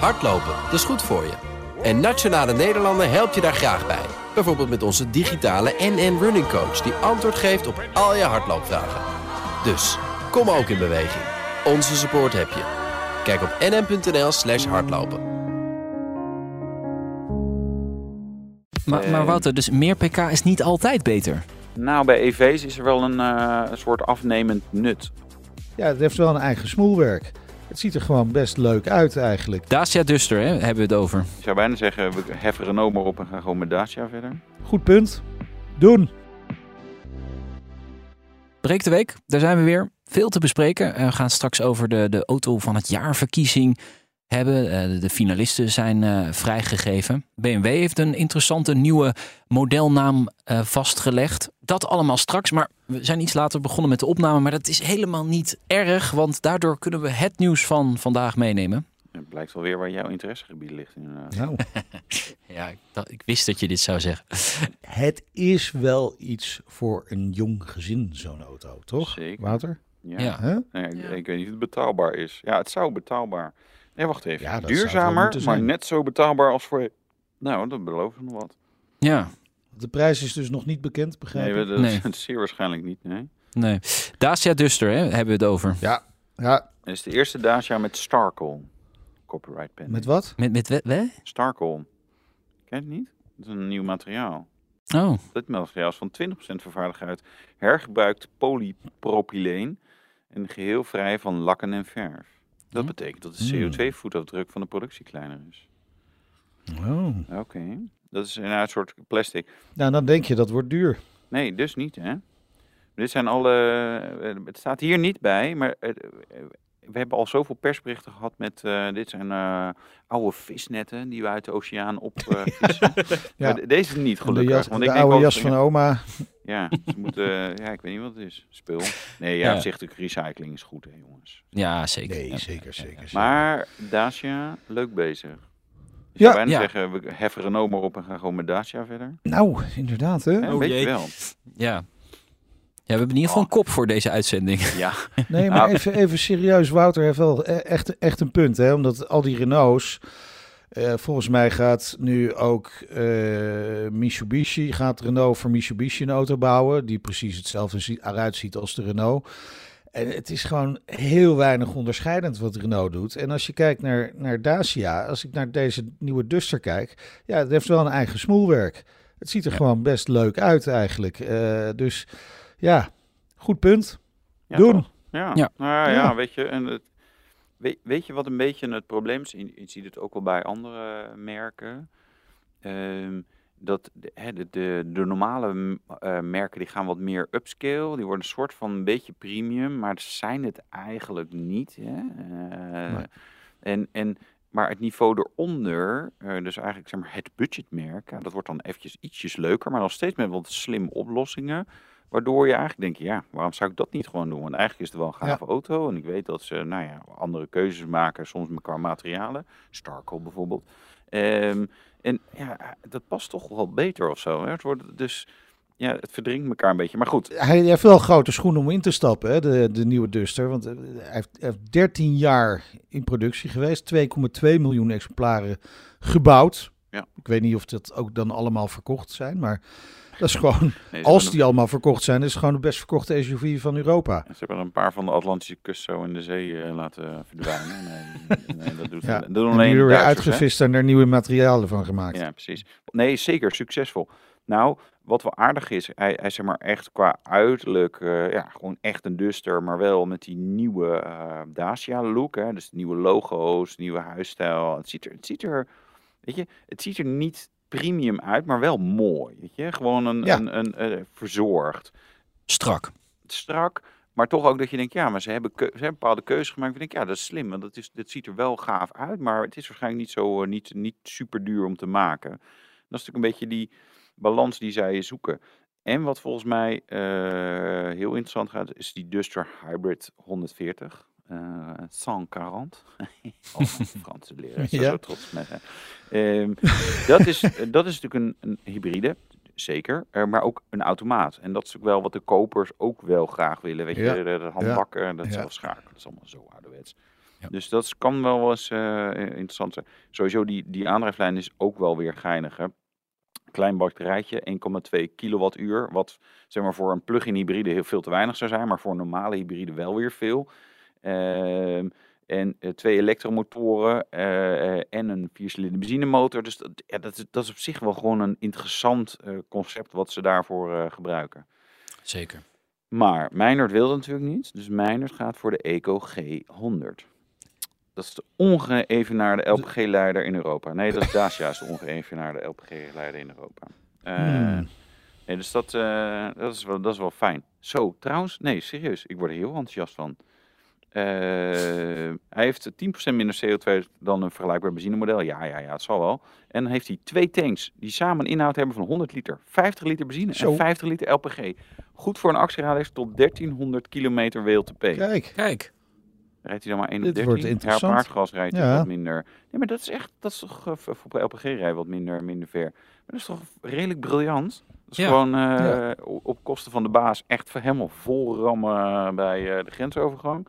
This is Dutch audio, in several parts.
Hardlopen, dat is goed voor je. En Nationale Nederlanden helpt je daar graag bij. Bijvoorbeeld met onze digitale NN Running Coach... die antwoord geeft op al je hardloopvragen. Dus, kom ook in beweging. Onze support heb je. Kijk op nn.nl slash hardlopen. Maar, maar Wouter, dus meer pk is niet altijd beter? Nou, bij EV's is er wel een, eh, een soort afnemend nut. Ja, het heeft wel een eigen smoelwerk. Het ziet er gewoon best leuk uit eigenlijk. Dacia Duster, hè, hebben we het over. Ik zou bijna zeggen, we heffen Renault maar op en gaan gewoon met Dacia verder. Goed punt. Doen. Breek de week, daar zijn we weer. Veel te bespreken. We gaan straks over de, de auto van het jaar verkiezing hebben. Eh, de finalisten zijn eh, vrijgegeven. BMW heeft een interessante nieuwe modelnaam eh, vastgelegd. Dat allemaal straks, maar we zijn iets later begonnen met de opname. Maar dat is helemaal niet erg, want daardoor kunnen we het nieuws van vandaag meenemen. Het blijkt wel weer waar jouw interessegebied ligt. Inderdaad. Nou, Ja, ik, dacht- ik wist dat je dit zou zeggen. het is wel iets voor een jong gezin, zo'n auto, toch? Zeker. Wouter? Ja. Ja. Hè? Nee, ik, ik weet niet of het betaalbaar is. Ja, het zou betaalbaar. Nee, wacht even. Ja, Duurzamer, maar net zo betaalbaar als voor... Nou, dat belooft nog wat. Ja, De prijs is dus nog niet bekend, begrijp Nee, ik? dat Nee. is zeer waarschijnlijk niet. Nee. nee. Dacia Duster, hè, hebben we het over. Ja. Ja, Het is de eerste Dacia met Starkle. Copyright pen. met wat? Met, met we? Starkle. Ken je het niet? Dat is een nieuw materiaal. Oh, Dit materiaal is van 20% vervaardigd uit hergebruikt polypropyleen en geheel vrij van lakken en verf. Dat Hm. betekent dat de CO2-voetafdruk van de productie kleiner is. Oh. Oké. Dat is een soort plastic. Nou, dan denk je dat wordt duur. Nee, dus niet, hè? Dit zijn alle. eh, Het staat hier niet bij, maar eh, we hebben al zoveel persberichten gehad met. eh, dit zijn eh, oude visnetten die we uit de oceaan op eh, vissen. Ja. Deze is niet gelukkig. de jas, want de ik denk oude wel- jas van oma. Ja, ze moeten. ja, ik weet niet wat het is. Spul. Nee, ja, Ja. recycling is goed, hè, jongens. ja, zeker. Nee, Ja. zeker, zeker. zeker. Maar Dacia, leuk bezig. Ik Ja. zou bijna Ja. zeggen, we heffen Renault maar op en gaan gewoon met Dacia verder. Nou, inderdaad, hè? Oh, beetje jee. wel. Ja. Ja, we hebben in ieder geval een kop voor deze uitzending. Ja, Nee, maar Nou. even, even serieus. Wouter heeft wel e- echt, echt een punt, hè? Omdat al die Renaults... eh, volgens mij gaat nu ook eh, Mitsubishi... Gaat Renault voor Mitsubishi een auto bouwen... die precies hetzelfde eruit ziet als de Renault. En het is gewoon heel weinig onderscheidend wat Renault doet. En als je kijkt naar, naar Dacia... Als ik naar deze nieuwe Duster kijk... Ja, het heeft wel een eigen smoelwerk. Het ziet er Ja. gewoon best leuk uit eigenlijk. Eh, dus ja, goed punt. ja Doen. Ja, Ja. Nou ja, weet je, en het, weet, weet je wat een beetje het probleem is? Je, je ziet het ook wel bij andere merken. Ehm, dat de, de, de, de normale eh, merken die gaan wat meer upscale. Die worden een soort van een beetje premium, maar zijn het eigenlijk niet. Hè? Eh, Nee. en, en, maar het niveau eronder, eh, dus eigenlijk zeg maar het budgetmerk, dat wordt dan eventjes ietsjes leuker, maar nog steeds met wat slim oplossingen. Waardoor je eigenlijk denkt, ja, waarom zou ik dat niet gewoon doen? Want eigenlijk is het wel een gave auto. En ik weet dat ze, nou ja, andere keuzes maken, soms met qua materialen. Starkel bijvoorbeeld. Ehm, en ja, dat past toch wel beter of zo. Hè? Het wordt dus, ja, het verdringt elkaar een beetje. Maar goed, Hij heeft wel grote schoenen om in te stappen, hè, de, de nieuwe Duster. Want eh, hij heeft, hij heeft 13 jaar in productie geweest. 2,2 miljoen exemplaren gebouwd. Ja. Ik weet niet of dat ook dan allemaal verkocht zijn. Maar dat is gewoon, nee, als die allemaal verkocht zijn, is het gewoon de best verkochte SUV van Europa. Ze hebben een paar van de Atlantische kust zo in de zee eh, laten verdwijnen. Nee, nee, dat doet, Ja, dat doen En alleen er weer hè? uitgevist en er nieuwe materialen van gemaakt. Ja, precies. Nee, zeker succesvol. Nou, wat wel aardig is, hij, hij zeg maar echt qua uiterlijk, eh, ja, gewoon echt een Duster, maar wel met die nieuwe eh, Dacia look, hè, dus nieuwe logo's, nieuwe huisstijl. Het ziet er, het ziet er, weet je, het ziet er niet premium uit, maar wel mooi, weet je, gewoon een, Ja. een, een, eh, verzorgd, Strak. strak, maar toch ook dat je denkt, ja, maar ze hebben, ze hebben bepaalde keuzes gemaakt. Ik denk, ja, dat is slim, want dat, is, dat ziet er wel gaaf uit, maar het is waarschijnlijk niet zo, eh, niet, niet super duur om te maken. Dat is natuurlijk een beetje die balans die zij zoeken. En wat volgens mij eh, heel interessant gaat, is die Duster Hybrid 140. Eh 140. oh, Franse leren. Ja. zo trots met. Ehm, dat, is, dat is natuurlijk een, een hybride, zeker, eh, maar ook een automaat. En dat is ook wel wat de kopers ook wel graag willen. Weet je, Ja. de, de handbakken, dat Ja. zelfschakel, dat is allemaal zo ouderwets. Ja. Dus dat kan wel eens eh, interessant zijn. Sowieso die, die aandrijflijn is ook wel weer geinig. Hè? Klein batterijtje, 1,2 kilowattuur. Wat zeg maar, voor een plug-in hybride heel veel te weinig zou zijn. Maar voor een normale hybride wel weer veel. Ehm, en eh, twee elektromotoren eh, eh, en een viercilinder benzinemotor. Dus dat, ja, dat, is, dat is op zich wel gewoon een interessant concept wat ze daarvoor gebruiken. Zeker. Maar Meinert wil dat natuurlijk niet. Dus Meinert gaat voor de Eco G100. Dat is de ongeëvenaarde LPG-leider in Europa. Nee, dat is Dacia is de ongeëvenaarde LPG-leider in Europa. Hmm. nee, dus dat, dat, is wel, dat is wel fijn. Zo, trouwens, nee, serieus. Ik word er heel enthousiast van. Eh, hij heeft 10% minder CO2 dan een vergelijkbaar benzinemodel. Ja, ja, ja, het zal wel. En dan heeft hij twee tanks die samen een inhoud hebben van 100 liter. 50 liter benzine Zo. en 50 liter LPG. Goed voor een actieradius tot 1300 kilometer WLTP. Kijk, Kijk, Rijdt hij dan maar 1 op Dit wordt 13? Ja, op interessant. aardgas rijdt hij Ja. wat minder. Nee, maar dat is echt, dat is toch eh, voor LPG rijden wat minder, minder ver. Maar dat is toch redelijk briljant? Dat is Ja. gewoon eh, Ja. op kosten van de baas echt voor helemaal vol rammen bij eh, de grensovergang.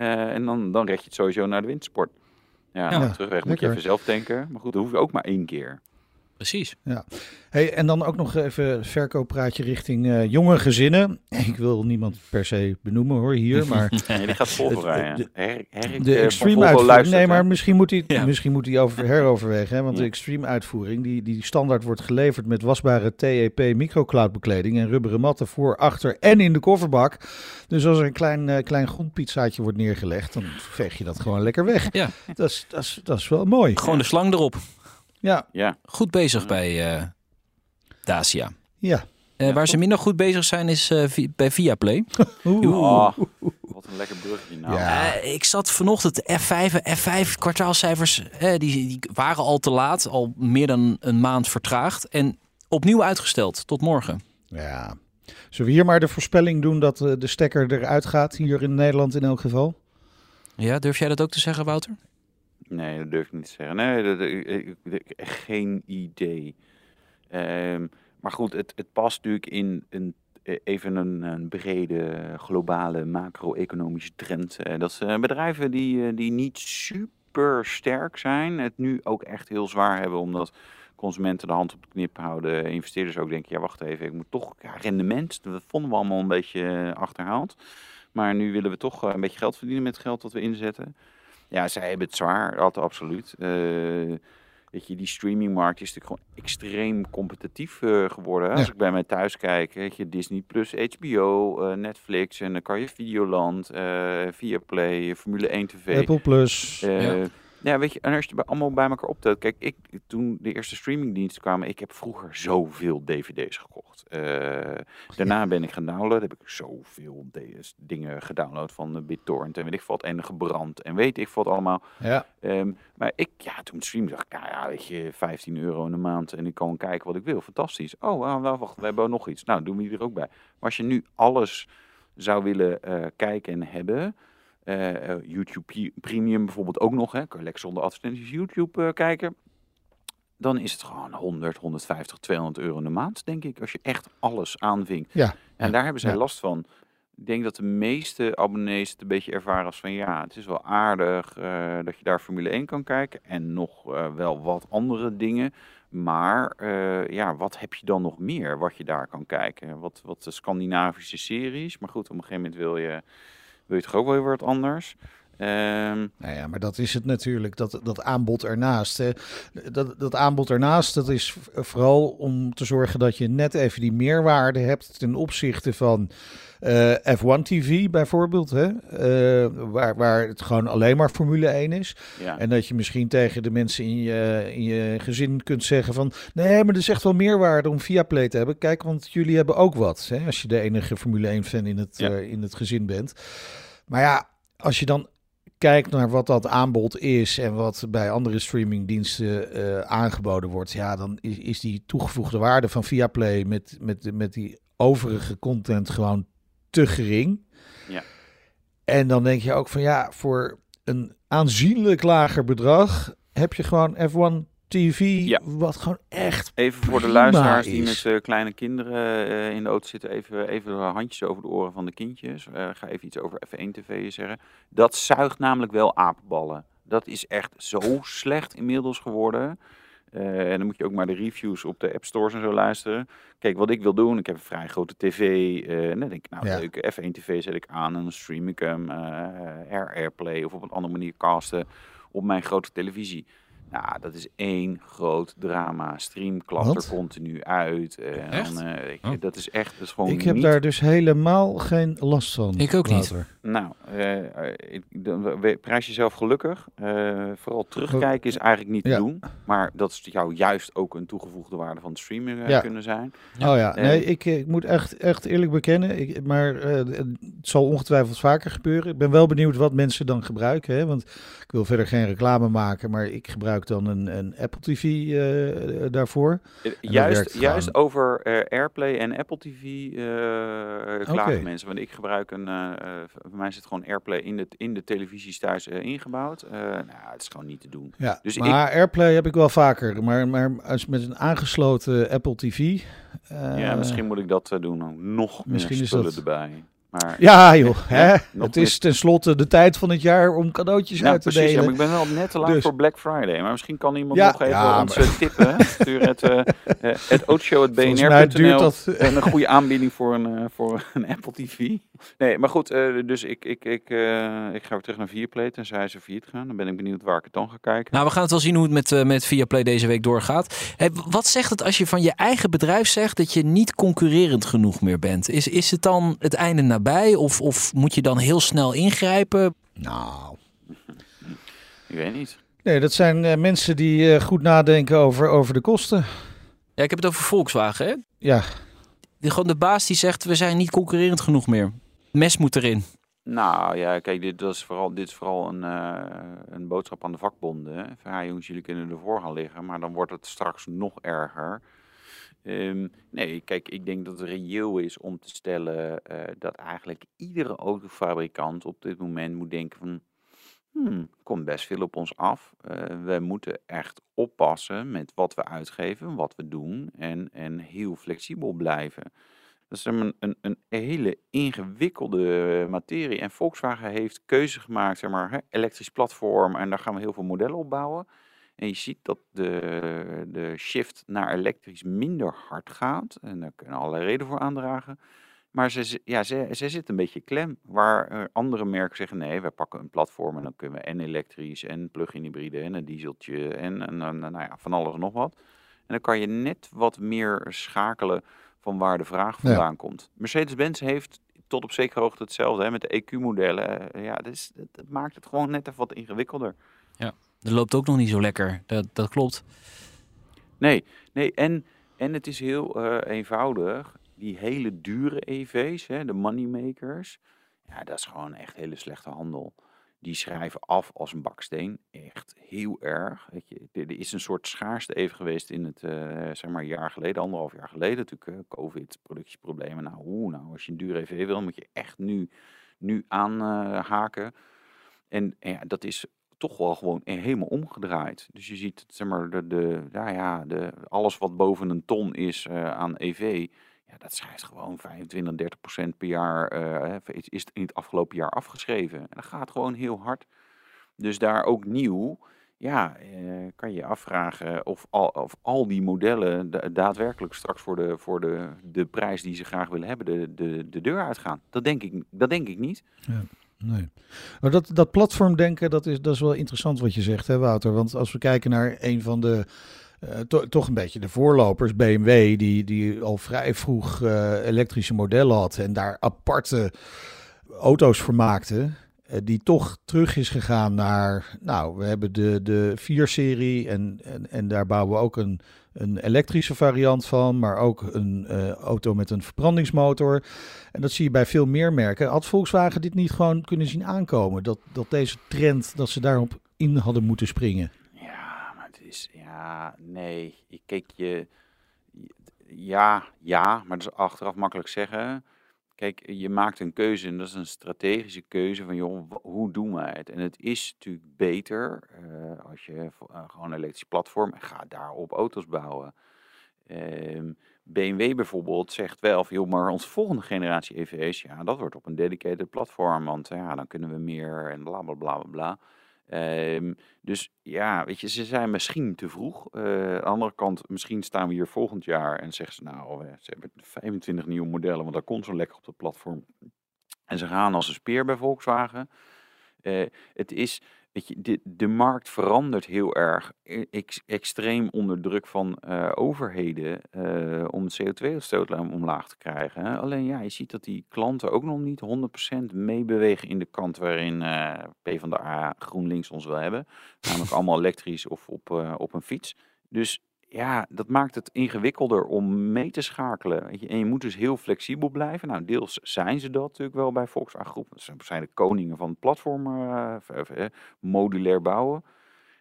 Eh, en dan, dan red je het sowieso naar de wintersport. Ja, terugweg moet je even zelf tanken. Maar goed, dat hoef je ook maar één keer. Precies. Hey, en dan ook nog even verkooppraatje richting eh, jonge gezinnen. Ik wil niemand per se benoemen hoor hier, maar Nee, die gaat Volvo de- de- Her, Herk, de eh, extreme uitvoering. Nee, maar misschien moet hij, Ja. misschien moet hij over, heroverwegen. Hè? Want Ja. de extreme uitvoering, die, die standaard wordt geleverd met wasbare TEP microcloudbekleding en rubberen matten voor, achter en in de kofferbak. Dus als er een klein, eh, klein grondpizzaatje wordt neergelegd, dan veeg je dat gewoon lekker weg. Ja. Dat is, dat is, dat is wel mooi. Gewoon de slang erop. Ja, Ja, Goed bezig bij eh, Dacia. ja. Eh, Ja, waar ze minder goed bezig zijn is eh, vi- bij Viaplay. Oeh. Oh, wat een lekker bruggetje nou. Ja. Ik zat vanochtend F5 en F5 kwartaalcijfers. die, die waren al te laat, al meer dan een maand vertraagd. En opnieuw uitgesteld tot morgen. Ja. Zullen we hier maar de voorspelling doen dat de stekker eruit gaat, hier in Nederland in elk geval? Ja, durf jij dat ook te zeggen, Wouter? Nee, dat durf ik niet te zeggen. Nee, dat, geen idee. Ehm, maar goed, het, het past natuurlijk in een, eh, even een, een brede globale macro-economische trend. Eh, dat zijn bedrijven die, eh, die niet super sterk zijn, het nu ook echt heel zwaar hebben, omdat consumenten de hand op de knip houden. Investeerders ook denken, ja wacht even, ik moet toch rendement. Dat vonden we allemaal een beetje eh, achterhaald. Maar nu willen we toch eh, een beetje geld verdienen met het geld dat we inzetten. Ja, zij hebben het zwaar, altijd absoluut. Eh, weet je, die streamingmarkt is natuurlijk gewoon extreem competitief eh, geworden. hè. Als ik bij mij thuis kijk, weet je, Disney Plus, HBO, eh, Netflix en dan kan je Videoland, Viaplay, Formule 1 TV. Apple Plus. Ja. Ja. weet je, en als je bij- allemaal bij elkaar optelt. Kijk, ik, toen de eerste streamingdiensten kwamen, ik heb vroeger zoveel dvd's gekocht. Eh, daarna ben ik gaan downloaden, heb ik zoveel dingen gedownload van de BitTorrent en weet ik wat, en gebrand en weet ik wat allemaal. Ja. Ehm, maar ik, ja, toen streamde dacht ik, nou ja, weet je, 15 euro in de maand en ik kan kijken wat ik wil. Fantastisch. Oh, wel, wacht, we hebben ook nog iets. Nou, doen we die er ook bij. Maar als je nu alles zou willen eh, kijken en hebben, eh, eh, YouTube Premium bijvoorbeeld ook nog, hè, kan je lekker zonder advertenties YouTube eh, kijken. Dan is het gewoon 100, 150, 200 euro in de maand, denk ik, als je echt alles aanvinkt. Ja. En daar hebben zij Ja. last van. Ik denk dat de meeste abonnees het een beetje ervaren als van ja, het is wel aardig dat je daar Formule 1 kan kijken en nog wel wat andere dingen. Maar ja, wat heb je dan nog meer wat je daar kan kijken? Wat, wat de Scandinavische series. Maar goed, op een gegeven moment wil je, wil je toch ook wel weer wat anders. Ehm, Nou ja, maar dat is het natuurlijk, dat, dat aanbod ernaast. Hè. Dat, dat aanbod ernaast, dat is vooral om te zorgen dat je net even die meerwaarde hebt ten opzichte van eh, F1 TV bijvoorbeeld. Hè. Eh, waar, waar het gewoon alleen maar Formule 1 is. ja. En dat je misschien tegen de mensen in je, in je gezin kunt zeggen van... Nee, maar er is echt wel meerwaarde om Viaplay te hebben. Kijk, want jullie hebben ook wat. Hè, als je de enige Formule 1-fan in, het Ja. eh, in het gezin bent. Maar ja, als je dan kijkt naar wat dat aanbod is... en wat bij andere streamingdiensten eh, aangeboden wordt... ja, dan is, is die toegevoegde waarde van Viaplay... met, met, met die overige content gewoon te gering. Ja. En dan denk je ook van ja, voor een aanzienlijk lager bedrag heb je gewoon F1 TV, Ja. wat gewoon echt... Even voor de luisteraars die met eh, kleine kinderen eh, in de auto zitten, even, even handjes over de oren van de kindjes. Eh, ga even iets over F1 TV zeggen. Dat zuigt namelijk wel apenballen. Dat is echt zo slecht inmiddels geworden. En dan moet je ook maar de reviews op de app stores en zo luisteren. Kijk, wat ik wil doen, ik heb een vrij grote tv. en dan denk ik, nou Ja. leuk, F1 TV zet ik aan en dan stream ik hem. Air Airplay of op een andere manier casten op mijn grote televisie. Nou, dat is één groot drama. Stream klapt er continu uit. en Echt? dan, eh, Oh. Dat is echt, dat is gewoon Ik heb niet... daar dus helemaal geen last van. Ik ook niet. Nou, ik- dan we- prijs jezelf gelukkig. Eh, vooral terugkijken is eigenlijk niet te Ja. doen. Maar dat is jou juist ook een toegevoegde waarde van het streamen eh, Ja. kunnen zijn. Oh ja, nee, ik, ik moet echt, echt eerlijk bekennen, ik, maar eh, het zal ongetwijfeld vaker gebeuren. Ik ben wel benieuwd wat mensen dan gebruiken, hè? want ik wil verder geen reclame maken, maar ik gebruik dan een, een Apple TV eh, daarvoor. Eh, juist juist over eh, Airplay en Apple TV klagen mensen. Want ik gebruik een, bij mij zit gewoon Airplay in de, in de televisies thuis ingebouwd. Nou, het is gewoon niet te doen. Ja, Dus maar Airplay heb ik wel vaker, maar, maar als met een aangesloten Apple TV. ja, misschien moet ik dat doen. Nog misschien meer is spullen dat- erbij. Maar Ja joh, hè? het is tenslotte de tijd van het jaar om cadeautjes Ja, uit te precies. Ja, delen. maar ik ben wel net te laat Dus- voor Black Friday. Maar misschien kan iemand Ja, nog even ja, ons eh, tippen. Stuur het, eh eh, het oudshow.bnr.nl dat... en een goede aanbieding voor een, voor een Apple TV. Nee, maar goed. eh, dus ik, ik, ik, eh, ik ga weer terug naar Viaplay. Tenzij ze failliet gaan. Dan ben ik benieuwd waar ik het dan ga kijken. Nou, we gaan het wel zien hoe het met, met Viaplay deze week doorgaat. Hey, wat zegt het als je van je eigen bedrijf zegt dat je niet concurrerend genoeg meer bent? Is, is het dan het einde nabij of, of moet je dan heel snel ingrijpen? Nou, Ik weet niet. nee, dat zijn eh, mensen die eh, goed nadenken over, over de kosten. Ja, ik heb het over Volkswagen. Hè? Ja, De, gewoon de baas die zegt we zijn niet concurrerend genoeg meer. Mes moet erin. Nou ja, kijk, dit, dat is vooral, dit is vooral een, eh, een boodschap aan de vakbonden. Van, ja, jongens, jullie kunnen ervoor gaan liggen, maar dan wordt het straks nog erger. Ehm, nee, kijk, ik denk dat het reëel is om te stellen eh, dat eigenlijk iedere autofabrikant op dit moment moet denken van... Hmm, komt best veel op ons af. Eh, we moeten echt oppassen met wat we uitgeven, wat we doen en, en heel flexibel blijven. Dat is een, een, een hele ingewikkelde materie. En Volkswagen heeft keuze gemaakt, zeg maar, hè, elektrisch platform. En daar gaan we heel veel modellen op bouwen. En je ziet dat de, de shift naar elektrisch minder hard gaat. En daar kunnen allerlei redenen voor aandragen. Maar ze, ja, ze, ze zit een beetje klem. Waar eh, andere merken zeggen, nee, wij pakken een platform en dan kunnen we en elektrisch en plug-in hybride en een dieseltje en, en, en, nou ja, van alles en nog wat. En dan kan je net wat meer schakelen van waar de vraag Ja. vandaan komt. Mercedes-Benz heeft tot op zekere hoogte hetzelfde hè, met de EQ-modellen. Ja, dat, is, dat, dat maakt het gewoon net even wat ingewikkelder. Dat loopt ook nog niet zo lekker. Dat, dat klopt. Nee, nee en, en het is heel eh, eenvoudig. Die hele dure EV's, hè, de moneymakers, ja, dat is gewoon echt hele slechte handel. Die schrijven af als een baksteen. Echt heel erg. Weet je, er is een soort schaarste even geweest in het, eh, zeg maar, jaar geleden, anderhalf jaar geleden. Natuurlijk, eh, COVID, productieproblemen. Nou, hoe, nou, als je een dure EV wil, moet je echt nu, nu aanhaken. en en ja, dat is toch wel gewoon helemaal omgedraaid. Dus je ziet, zeg maar, de, de, ja, ja, de, alles wat boven een ton is eh, aan EV, ja, dat schrijft gewoon 25, 30 procent per jaar, eh, is, is in het afgelopen jaar afgeschreven. En dat gaat gewoon heel hard. Dus daar ook nieuw, ja, eh, kan je afvragen of al, of al die modellen da- daadwerkelijk straks voor, de, voor de, de prijs die ze graag willen hebben, de, de, de deur uitgaan. Dat denk ik, dat denk ik niet. Nee. Maar dat, dat platformdenken, dat is, dat is wel interessant wat je zegt, hè, Wouter? Want als we kijken naar een van de, eh, to- toch een beetje de voorlopers, BMW, die, die al vrij vroeg eh, elektrische modellen had en daar aparte auto's voor maakte, eh, die toch terug is gegaan naar, nou, we hebben de, de 4-serie en, en, en daar bouwen we ook een, een elektrische variant van, maar ook een eh, auto met een verbrandingsmotor. En dat zie je bij veel meer merken. Had Volkswagen dit niet gewoon kunnen zien aankomen? Dat, dat deze trend, dat ze daarop in hadden moeten springen? Ja, maar het is, ja, nee. Ik keek je, ja, ja, maar dat is achteraf makkelijk zeggen. Kijk, je maakt een keuze en dat is een strategische keuze van, joh, hoe doen wij het? En het is natuurlijk beter eh, als je eh, gewoon een elektrisch platform en ga daarop auto's bouwen. Ehm, BMW bijvoorbeeld zegt wel van, joh, maar onze volgende generatie EV's, ja, dat wordt op een dedicated platform, want ja, dan kunnen we meer en bla bla bla bla bla. Ehm, dus ja, weet je, ze zijn misschien te vroeg. Eh, aan de andere kant, misschien staan we hier volgend jaar en zeggen ze nou, eh, ze hebben 25 nieuwe modellen, want dat komt zo lekker op het platform. En ze gaan als een speer bij Volkswagen. Eh, het is, weet je, de, de markt verandert heel erg. e- ex- extreem onder druk van eh, overheden eh, om de CO2-uitstoot omlaag te krijgen. Alleen ja, je ziet dat die klanten ook nog niet 100% meebewegen in de kant waarin eh PvdA GroenLinks ons wil hebben. Namelijk allemaal elektrisch of op, op een fiets. Dus ja, dat maakt het ingewikkelder om mee te schakelen. Weet je? En je moet dus heel flexibel blijven. Nou, deels zijn ze dat natuurlijk wel bij Volkswagen Groep. Ze zijn de koningen van het platform eh, eh, modulair bouwen.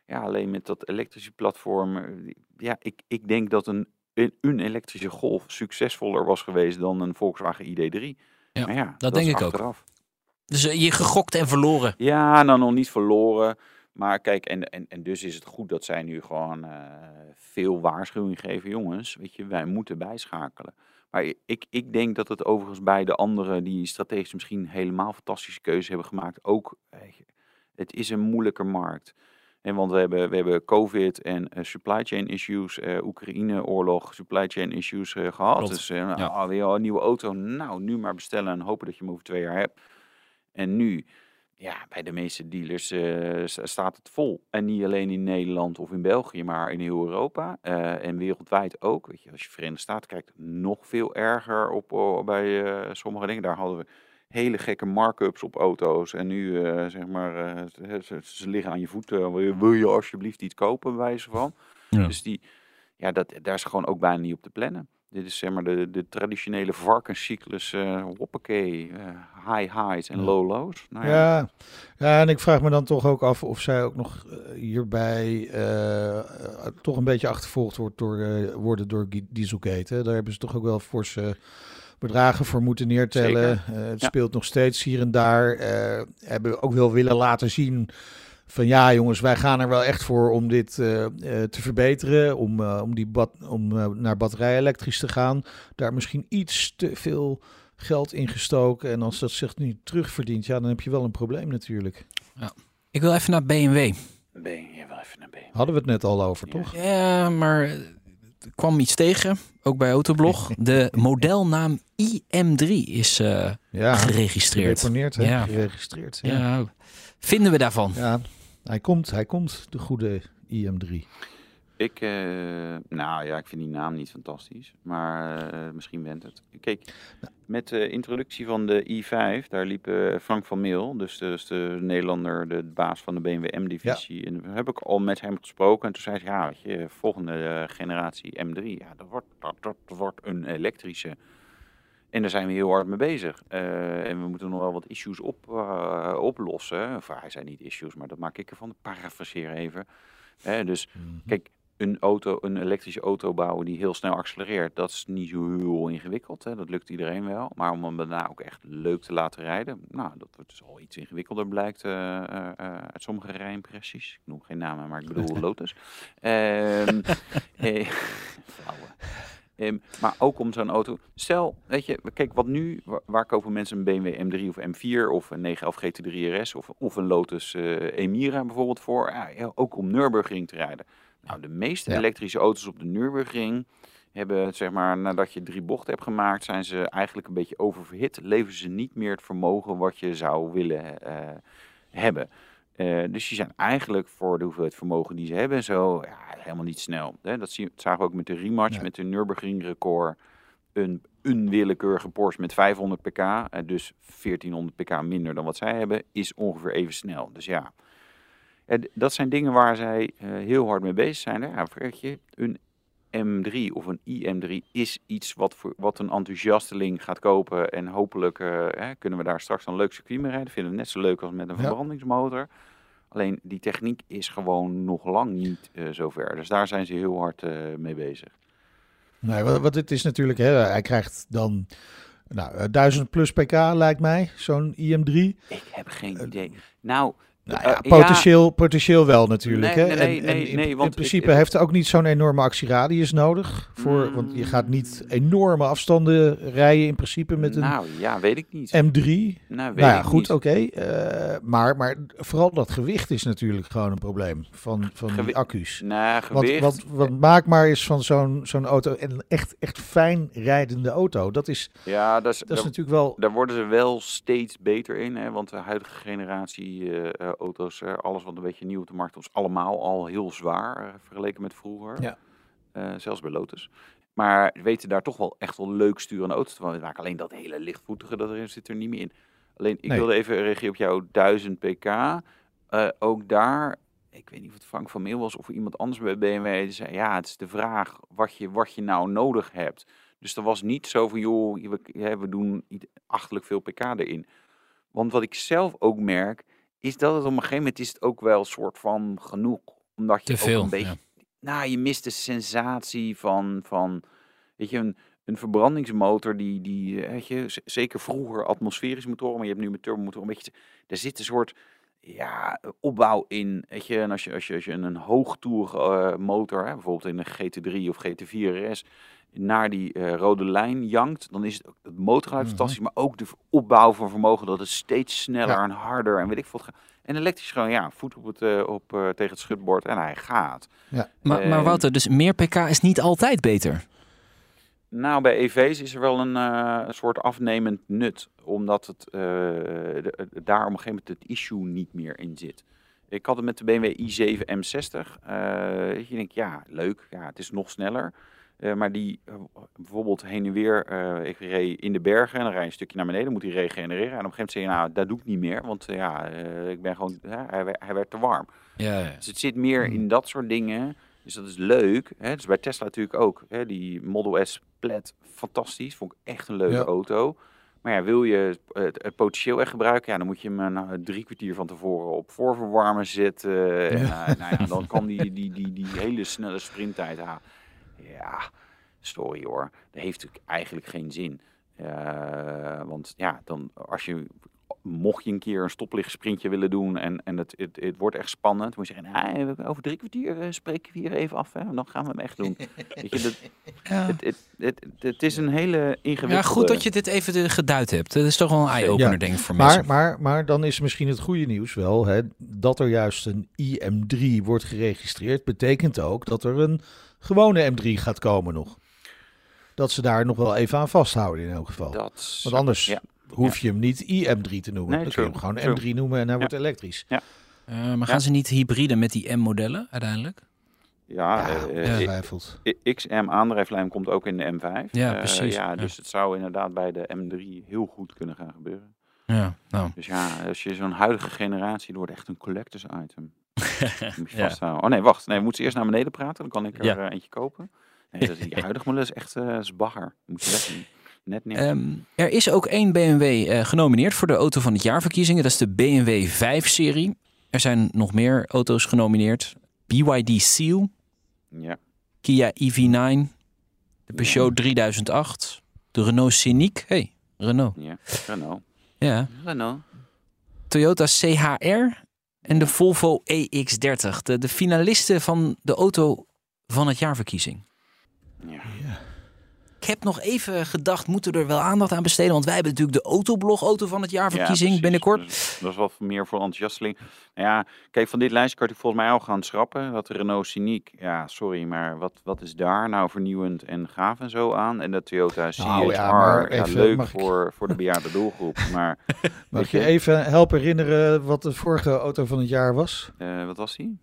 Ja, alleen met dat elektrische platform. eh, Ja, ik, ik denk dat een, een, elektrische Golf succesvoller was geweest dan een Volkswagen ID3. Ja, maar ja, dat is denk ik ook. achteraf. Dus eh, je gegokt en verloren. Ja, nou nog niet verloren. Maar kijk, en, en, en dus is het goed dat zij nu gewoon eh, veel waarschuwing geven. Jongens, weet je, wij moeten bijschakelen. Maar ik, ik denk dat het overigens bij de anderen die strategisch misschien helemaal fantastische keuzes hebben gemaakt, ook, je, het is een moeilijke markt. En want we hebben, we hebben COVID en eh, supply chain issues, eh, Oekraïne-oorlog, supply chain issues eh, gehad. Klopt. Dus eh, Ja. weer een nieuwe auto. Nou, nu maar bestellen en hopen dat je hem over twee jaar hebt. En nu, ja, bij de meeste dealers eh, sta- staat het vol. En niet alleen in Nederland of in België, maar in heel Europa. eh, en wereldwijd ook. Weet je, als je Verenigde Staten kijkt, nog veel erger op, oh, bij eh, sommige dingen. Daar hadden we hele gekke markups op auto's. En nu, eh, zeg maar, eh, ze, liggen aan je voeten. Wil je, wil je alsjeblieft iets kopen, bij wijze van. Ja. Dus die, ja, dat, daar is gewoon ook bijna niet op te plannen. Dit is zeg maar de, de traditionele varkenscyclus. eh hoppakee, eh, high highs en low lows. Nou ja, Ja. ja, en ik vraag me dan toch ook af of zij ook nog eh, hierbij toch een beetje achtervolgd wordt door, worden door Dieselgate. Hè. Daar hebben ze toch ook wel forse bedragen voor moeten neertellen. Het Ja. speelt nog steeds hier en daar. Hebben ook wel willen laten zien van ja jongens, wij gaan er wel echt voor om dit eh, eh, te verbeteren. Om, eh, om, die bat, om naar batterij elektrisch te gaan. Daar misschien iets te veel geld in gestoken. En als dat zich niet terugverdient, ja, dan heb je wel een probleem natuurlijk. Ik wil even naar BMW. ben je wel even naar BMW. Hadden we het net al over, Ja. toch? Ja, maar er kwam iets tegen, ook bij Autoblog. De modelnaam IM3 is eh, Ja, geregistreerd. gedeponeerd, hè? Ja. geregistreerd. Ja. Ja. Vinden we daarvan? ja, hij komt, hij komt, de goede IM3. Ik, eh, nou ja, ik vind die naam niet fantastisch, maar eh, misschien went het. Kijk, met de introductie van de i5, daar liep eh, Frank van Meel, dus, dus de Nederlander, de baas van de BMW M-divisie, en daar heb ik al met hem gesproken. En toen zei hij, ja, weet je, volgende generatie M3, ja, dat wordt, dat, dat wordt een elektrische. En daar zijn we heel hard mee bezig. Eh, en we moeten nog wel wat issues op, eh, oplossen. Of hij zei niet issues, maar dat maak ik ervan. Parafraseer even. Hè, dus Kijk, een, auto, een elektrische auto bouwen die heel snel accelereert, dat is niet zo heel ingewikkeld. Hè? Dat lukt iedereen wel. Maar om hem daarna ook echt leuk te laten rijden, nou, dat wordt dus al iets ingewikkelder blijkt eh, eh, eh, uit sommige rijimpressies. Ik noem geen namen, maar ik bedoel Lotus. Eh, Ehm, maar ook om zo'n auto. Stel, weet je, kijk wat nu, waar, waar kopen mensen een BMW M3 of M4 of een 911 GT3 RS of, of een Lotus eh, Emira bijvoorbeeld voor? Ja, ja, ook om Nürburgring te rijden. Nou, de meeste Ja. elektrische auto's op de Nürburgring hebben, zeg maar, nadat je drie bochten hebt gemaakt, zijn ze eigenlijk een beetje oververhit. Leveren ze niet meer het vermogen wat je zou willen eh, hebben. Eh, dus die zijn eigenlijk voor de hoeveelheid vermogen die ze hebben zo ja, helemaal niet snel. Hè? Dat, zie, dat zagen we ook met de rematch, met de Nürburgring record. Een onwillekeurige Porsche met 500 pk, eh, dus 1400 pk minder dan wat zij hebben, is ongeveer even snel. Dus ja, En dat zijn dingen waar zij eh, heel hard mee bezig zijn. Ja, je, een M3 of een iM3 is iets wat, voor, wat een enthousiasteling gaat kopen. En hopelijk hè, kunnen we daar straks een leuk circuit mee rijden. Vinden we net zo leuk als met een Ja. Alleen die techniek is gewoon nog lang niet eh, zover. Dus daar zijn ze heel hard eh, mee bezig. Nee, wat, wat het is natuurlijk, hè, hij krijgt dan Nou, eh, 1000 plus pk lijkt mij, zo'n IM3. Ik heb geen idee. Nou, Nou eh, ja, potentieel, potentieel wel natuurlijk. Nee, hè? nee, nee, en, en nee, in, nee, in want principe ik- heeft het ook niet zo'n enorme actieradius nodig. Voor, Want je gaat niet enorme afstanden rijden in principe met een Nou, ja, weet ik niet. M3. nou, weet Nou ja, ik goed, oké. eh, maar, maar vooral dat gewicht is natuurlijk gewoon een probleem van, van Gewi- die accu's. Nou, Wat, gewicht. wat, wat maak maar is van zo'n zo'n auto een echt, echt fijn rijdende auto. Dat is, ja, dat is, dat is daar, natuurlijk wel... daar worden ze wel steeds beter in. Hè, want de huidige generatie eh, eh, auto's, alles wat een beetje nieuw op de markt is, allemaal al heel zwaar eh, vergeleken met vroeger. Ja. Eh, zelfs bij Lotus. Maar weten daar toch wel echt wel leuk sturende auto's te maken. Alleen dat hele lichtvoetige, dat er, zit er niet meer in. Alleen, ik Nee. wilde even reageren op jouw 1000 pk. Eh, ook daar, ik weet niet of het Frank van Meel was of iemand anders bij BMW. Die zei, ja, het is de vraag wat je, wat je nou nodig hebt. Dus er was niet zo van, joh, we, we doen achterlijk veel pk erin. Want wat ik zelf ook merk, is dat het op een gegeven moment is het ook wel een soort van genoeg. Omdat je Te ook veel, een beetje, ja. nou, je mist de sensatie van, van weet je, een, een verbrandingsmotor die, die weet je, zeker vroeger atmosferische motoren, maar je hebt nu met turbomotoren een beetje, er zit een soort ja, opbouw in, weet je, en als je, als je, als je een hoogtoer eh, motor, hè, bijvoorbeeld in een GT3 of GT4 RS, naar die eh, rode lijn jankt, dan is het, ook het motorgeluid Mhm. fantastisch, maar ook de opbouw van vermogen dat het steeds sneller Ja. en harder en weet ik veel. En elektrisch gewoon, ja, voet op het, eh, op, eh, tegen het schutbord en hij gaat. Ja. Maar, maar Wouter, dus meer pk is niet altijd beter. Nou, bij EV's is er wel een, eh, een soort afnemend nut, omdat het, eh, de- daar op een gegeven moment het issue niet meer in zit. Ik had het met de BMW i7 M60. eh je denkt, ja, leuk, ja, het is nog sneller. Eh, maar die eh, bijvoorbeeld heen en weer, eh, ik reed in de bergen en dan rij je een stukje naar beneden, moet hij regenereren. En op een gegeven moment zeg je, nou, dat doe ik niet meer, want ja, ik ben gewoon, hij, werd- hij werd te warm. Ja, ja. Dus het zit meer Hmm. in dat soort dingen. Dus dat is leuk. Hè? Dus bij Tesla natuurlijk ook. Hè? Die Model S Plaid, fantastisch. Vond ik echt een leuke Ja. auto. Maar ja, wil je het, het potentieel echt gebruiken, ja, dan moet je hem nou, drie kwartier van tevoren op voorverwarmen zetten. En, nou ja, dan kan die, die, die, die hele snelle sprinttijd halen. Ja, sorry hoor. Dat heeft natuurlijk eigenlijk geen zin. Eh, want ja, dan als je mocht je een keer een stoplicht sprintje willen doen en, en het, het, het wordt echt spannend, moet je zeggen, nou, over drie kwartier eh, spreken we hier even af, hè? dan gaan we hem echt doen. Weet je, dat, Ja. het, het, het, het is een hele ingewikkelde... Ja, goed dat je dit even de- geduid hebt. Dat is toch wel een eye-opener, Ja, denk ik, voor Maar, mensen. maar, maar dan is misschien het goede nieuws wel hè, dat er juist een IM3 wordt geregistreerd. Betekent ook dat er een gewone M3 gaat komen nog. Dat ze daar nog wel even aan vasthouden in elk geval. Dat, Want anders ja. Hoef je hem niet IM3 te noemen. Nee, dan kun je hem gewoon true. M3 noemen en hij wordt elektrisch. Eh, maar gaan Ja. ze niet hybride met die M-modellen uiteindelijk? Ja, Ja, eh, eh. I- XM aandrijflijn komt ook in de M5. Ja, Eh, precies. ja, Ja. dus het zou inderdaad bij de M3 heel goed kunnen gaan gebeuren. Ja, nou. Dus ja, als je zo'n huidige generatie, dat wordt echt een collectors item. Moet je Ja. vasthouden. Oh nee, wacht. Nee, we moeten eerst naar beneden praten. Dan kan ik er Ja. eh, eentje kopen. Nee, dat, die huidige model is echt eh is bagger. Moet je. Net. Ehm, er is ook één BMW eh, genomineerd voor de auto van het jaarverkiezingen. Dat is de BMW 5-serie. Er zijn nog meer auto's genomineerd. BYD Seal, ja. Kia EV9, de Peugeot 3008, de Renault Scenic. Hey, Renault. Ja, Renault. Ja. Renault. Toyota CHR en de Volvo EX30. De, de finalisten van de auto van het jaarverkiezing. Ja. Ik heb nog even gedacht, moeten we er wel aandacht aan besteden? Want wij hebben natuurlijk de Autoblog Auto van het jaarverkiezing precies. binnenkort. Dus dat is wat meer voor enthousiasteling. Nou ja, kijk, van dit lijstje kan ik volgens mij al gaan schrappen. Dat de Renault Scenic, ja, sorry, maar wat, wat is daar nou vernieuwend en gaaf en zo aan? En de Toyota CHR, Nou ja, ja, maar even, leuk ik- voor, voor de bejaarde doelgroep. Maar Mag je- even helpen herinneren wat de vorige auto van het jaar was? eh, wat was die?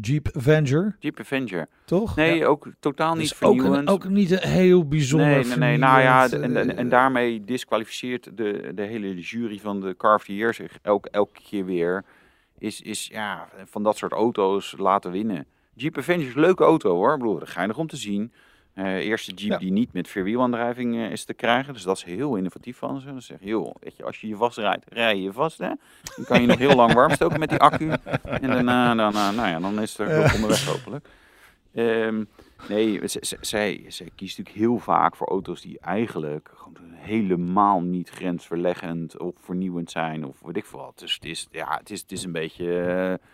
Jeep Avenger, Jeep Avenger. toch? Nee, Ja. ook totaal niet Dus ook, een, vernieuwend. ook niet een heel bijzonder nee, nee, nee. Nou ja, vernieuwend, en, en, en eh, daarmee disqualificeert de, de hele jury van de Car of the Year zich elke, elke keer weer. Is, is ja, van dat soort auto's laten winnen. Jeep Avenger is een leuke auto hoor. Ik bedoel, geinig om te zien. Eh eerste Jeep Ja. die niet met vierwielaandrijving eh, is te krijgen. Dus dat is heel innovatief van ze. Dan zeg je, joh, weet je, als je je vastrijdt, rij je vast. Hè? Dan kan je nog heel lang warm stoken met die accu. En daarna, dan, nou ja, dan is er hulp onderweg hopelijk. Ehm, Nee, zij, zij kiest natuurlijk heel vaak voor auto's die eigenlijk gewoon helemaal niet grensverleggend of vernieuwend zijn of weet ik veel wat. Dus het is, ja, het is, het is een beetje, eh,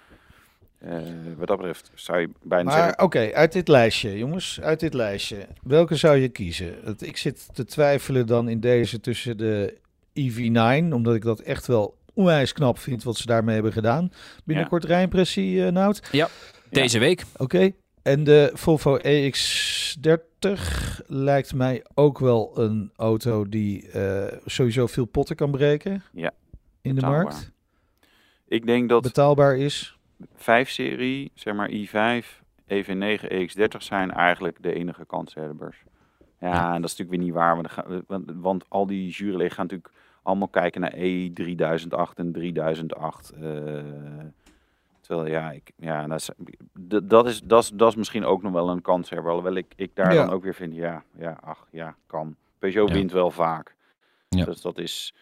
eh, wat dat betreft zou je bijna Maar zeggen, oké, uit dit lijstje, jongens, uit dit lijstje. Welke zou je kiezen? Ik zit te twijfelen dan in deze tussen de EV9, omdat ik dat echt wel onwijs knap vind wat ze daarmee hebben gedaan. Binnenkort rijimpressie, eh Nout. Deze week. Oké. En de Volvo EX30 lijkt mij ook wel een auto die eh, sowieso veel potten kan breken. Ja, In de markt. ik denk dat Betaalbaar is. 5-serie, zeg maar i5, EV9, EX30 zijn eigenlijk de enige kanshebbers. Ja, Ja. en dat is natuurlijk weer niet waar, want, gaan- want, want al die juryleden gaan natuurlijk allemaal kijken naar E3008 en 3008. eh, terwijl ja, ik, ja dat, is, dat, is, dat, is, dat is misschien ook nog wel een kanshebber. Alhoewel ik, ik daar Ja. dan ook weer vind, ja, ja, ach, ja, kan. Peugeot Ja. wint wel vaak. Ja. Dus dat is,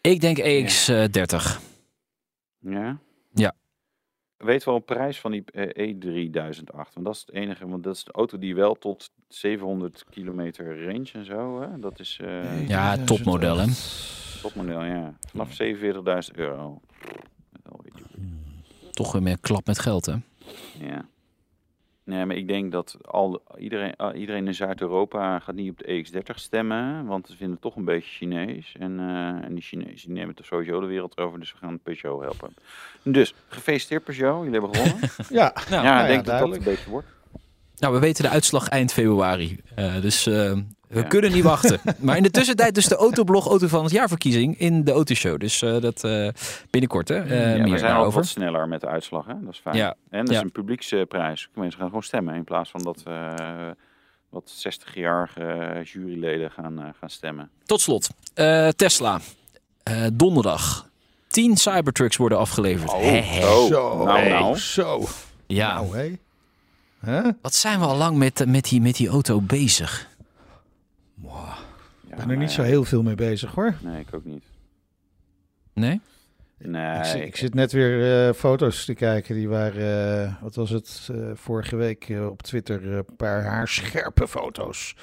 Ik denk EX30. ja. Ja. Weet wel een prijs van die eh, E3008? Want dat is het enige, want dat is de auto die wel tot 700 kilometer range en zo. Hè? Dat is eh Ja, topmodel, hè? topmodel, ja. Vanaf 47.000 euro. Wel, weet je. Toch weer meer klap met geld, hè? Ja. Nee, maar ik denk dat al, iedereen, ah, iedereen in Zuid-Europa gaat niet op de EX30 stemmen, want ze vinden het toch een beetje Chinees. En, eh, en die Chinezen die nemen toch sowieso de wereld over, dus we gaan Peugeot helpen. Dus, gefeliciteerd Peugeot, jullie hebben gewonnen. Ja, Nou, ja, ja, ik denk dat dat een beetje wordt. Nou, we weten de uitslag eind februari. Eh, dus eh, we Ja. kunnen niet wachten. maar in de tussentijd dus de Autoblog Auto van het jaar verkiezing in de Autoshow. Dus eh, dat eh, binnenkort, hè? eh, ja, we zijn ook daarover. wat sneller met de uitslag, hè? dat is fijn. Ja, En dat ja. is een publieksprijs. Mensen gaan gewoon stemmen in plaats van dat eh, wat 60-jarige juryleden gaan, eh, gaan stemmen. Tot slot, eh, Tesla. Eh, donderdag. 10 Cybertrucks worden afgeleverd. Oh. Zo, nou, hey, nou. zo. Ja, Nou, wat zijn we al lang met, met, die, met die auto bezig? Ja, Ik ben er niet zo heel veel mee bezig hoor. Nee, ik ook niet. Nee? Nee, Ik, zit, ik zit net weer eh, foto's te kijken. Die waren, eh, wat was het, eh, vorige week op Twitter een paar haarscherpe foto's.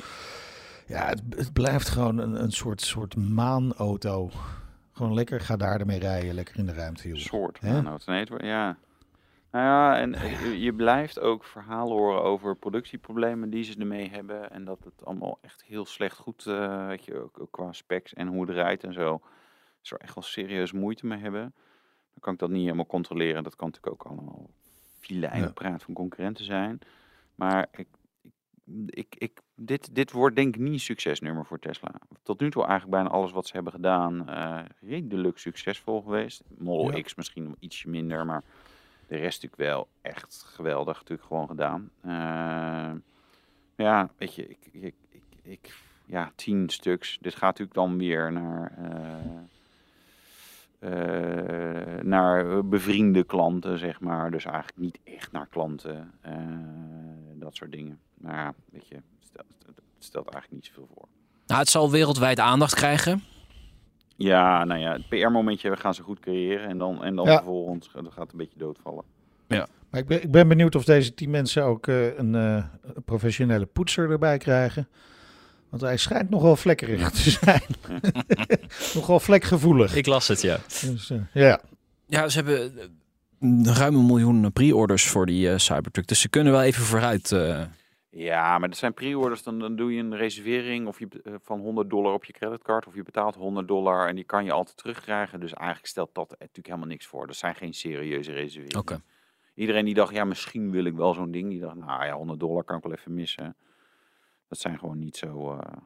Ja, het, het blijft gewoon een, een soort, soort maanauto. Gewoon lekker, ga daar ermee rijden. Lekker in de ruimte, joh. soort maanauto. Nee, het wordt- ja. Nou ja, en je, je blijft ook verhalen horen over productieproblemen die ze ermee hebben. En dat het allemaal echt heel slecht goed, eh weet je, ook, ook qua specs en hoe het rijdt en zo. Ze er echt wel serieus moeite mee hebben. Dan kan ik dat niet helemaal controleren. Dat kan natuurlijk ook allemaal filijne Ja. praat van concurrenten zijn. Maar ik, ik, ik, dit, dit wordt denk ik niet een succesnummer voor Tesla. Tot nu toe eigenlijk bijna alles wat ze hebben gedaan eh redelijk succesvol geweest. Model Ja. X misschien ietsje minder, maar de rest natuurlijk wel echt geweldig natuurlijk gewoon gedaan. Eh, ja, weet je, ik, ik, ik, ik- ja, tien stuks. Dit gaat natuurlijk dan weer naar, eh, eh, naar bevriende klanten, zeg maar. Dus eigenlijk niet echt naar klanten. dat soort dingen. Maar ja, weet je, stelt, het stelt eigenlijk niet zoveel voor. Nou, het zal wereldwijd aandacht krijgen. Ja, nou ja, het PR-momentje gaan ze goed creëren. En dan, en dan Ja. vervolgens gaat het een beetje doodvallen. Maar ik ben, ik ben benieuwd of deze tien mensen ook eh, een eh, professionele poetser erbij krijgen. Want hij schijnt nogal vlekkerig te zijn. nogal vlekgevoelig. Ik las het, ja. Dus, eh, ja. Ja, ze hebben ruim een miljoen pre-orders voor die Cybertruck. Dus ze kunnen wel even vooruit. Ja, maar dat zijn pre-orders. Dan, dan doe je een reservering of je, eh, van 100 dollar op je creditcard. Of je betaalt 100 dollar en die kan je altijd terugkrijgen. Dus eigenlijk stelt dat natuurlijk helemaal niks voor. Dat zijn geen serieuze reserveringen. Oké. Iedereen die dacht, ja, misschien wil ik wel zo'n ding. Die dacht, nou ja, 100 dollar kan ik wel even missen. Dat zijn gewoon niet zo... eh,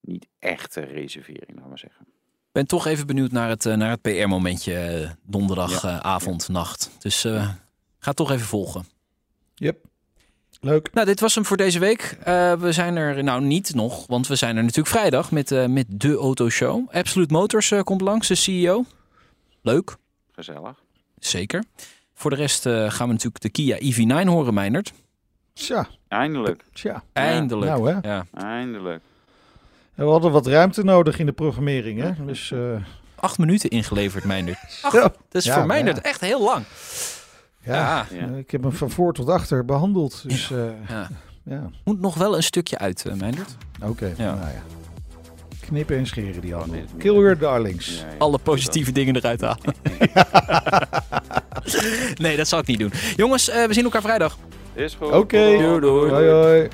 niet echte reserveringen, laten we zeggen. Ik ben toch even benieuwd naar het, eh, naar het PR-momentje donderdagavond, nacht. Dus eh, ga toch even volgen. Yep. Leuk. Nou, dit was hem voor deze week. Eh, we zijn er nou niet nog, want we zijn er natuurlijk vrijdag met, eh, met de autoshow. Absolute Motors eh, komt langs, de CEO. Leuk, Gezellig. zeker. Voor de rest eh, gaan we natuurlijk de Kia EV9 horen, Meinert. Tja, Eindelijk. tja. Eindelijk. Nou hè. Ja. Eindelijk. We hadden wat ruimte nodig in de programmering. Hè? Dus, eh, Acht minuten ingeleverd, Meinert. ja. Dat is Ja, voor ja. echt heel lang. Ja, Ja. Ja. ik heb hem van voor tot achter behandeld. Dus eh, Ja. ja. Moet nog wel een stukje uit, uh, Meindert. Oké, Ja. nou ja. Knippen en scheren die Oh, handel. nee, Kill your darlings. Ja, ja, Alle dat- positieve dingen eruit halen. nee, dat zal ik niet doen. Jongens, eh, we zien elkaar vrijdag. Is goed. Oké. Doei, doei. Hoi hoi.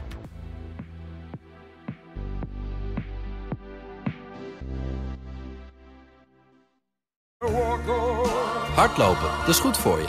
Hardlopen, dat is goed voor je.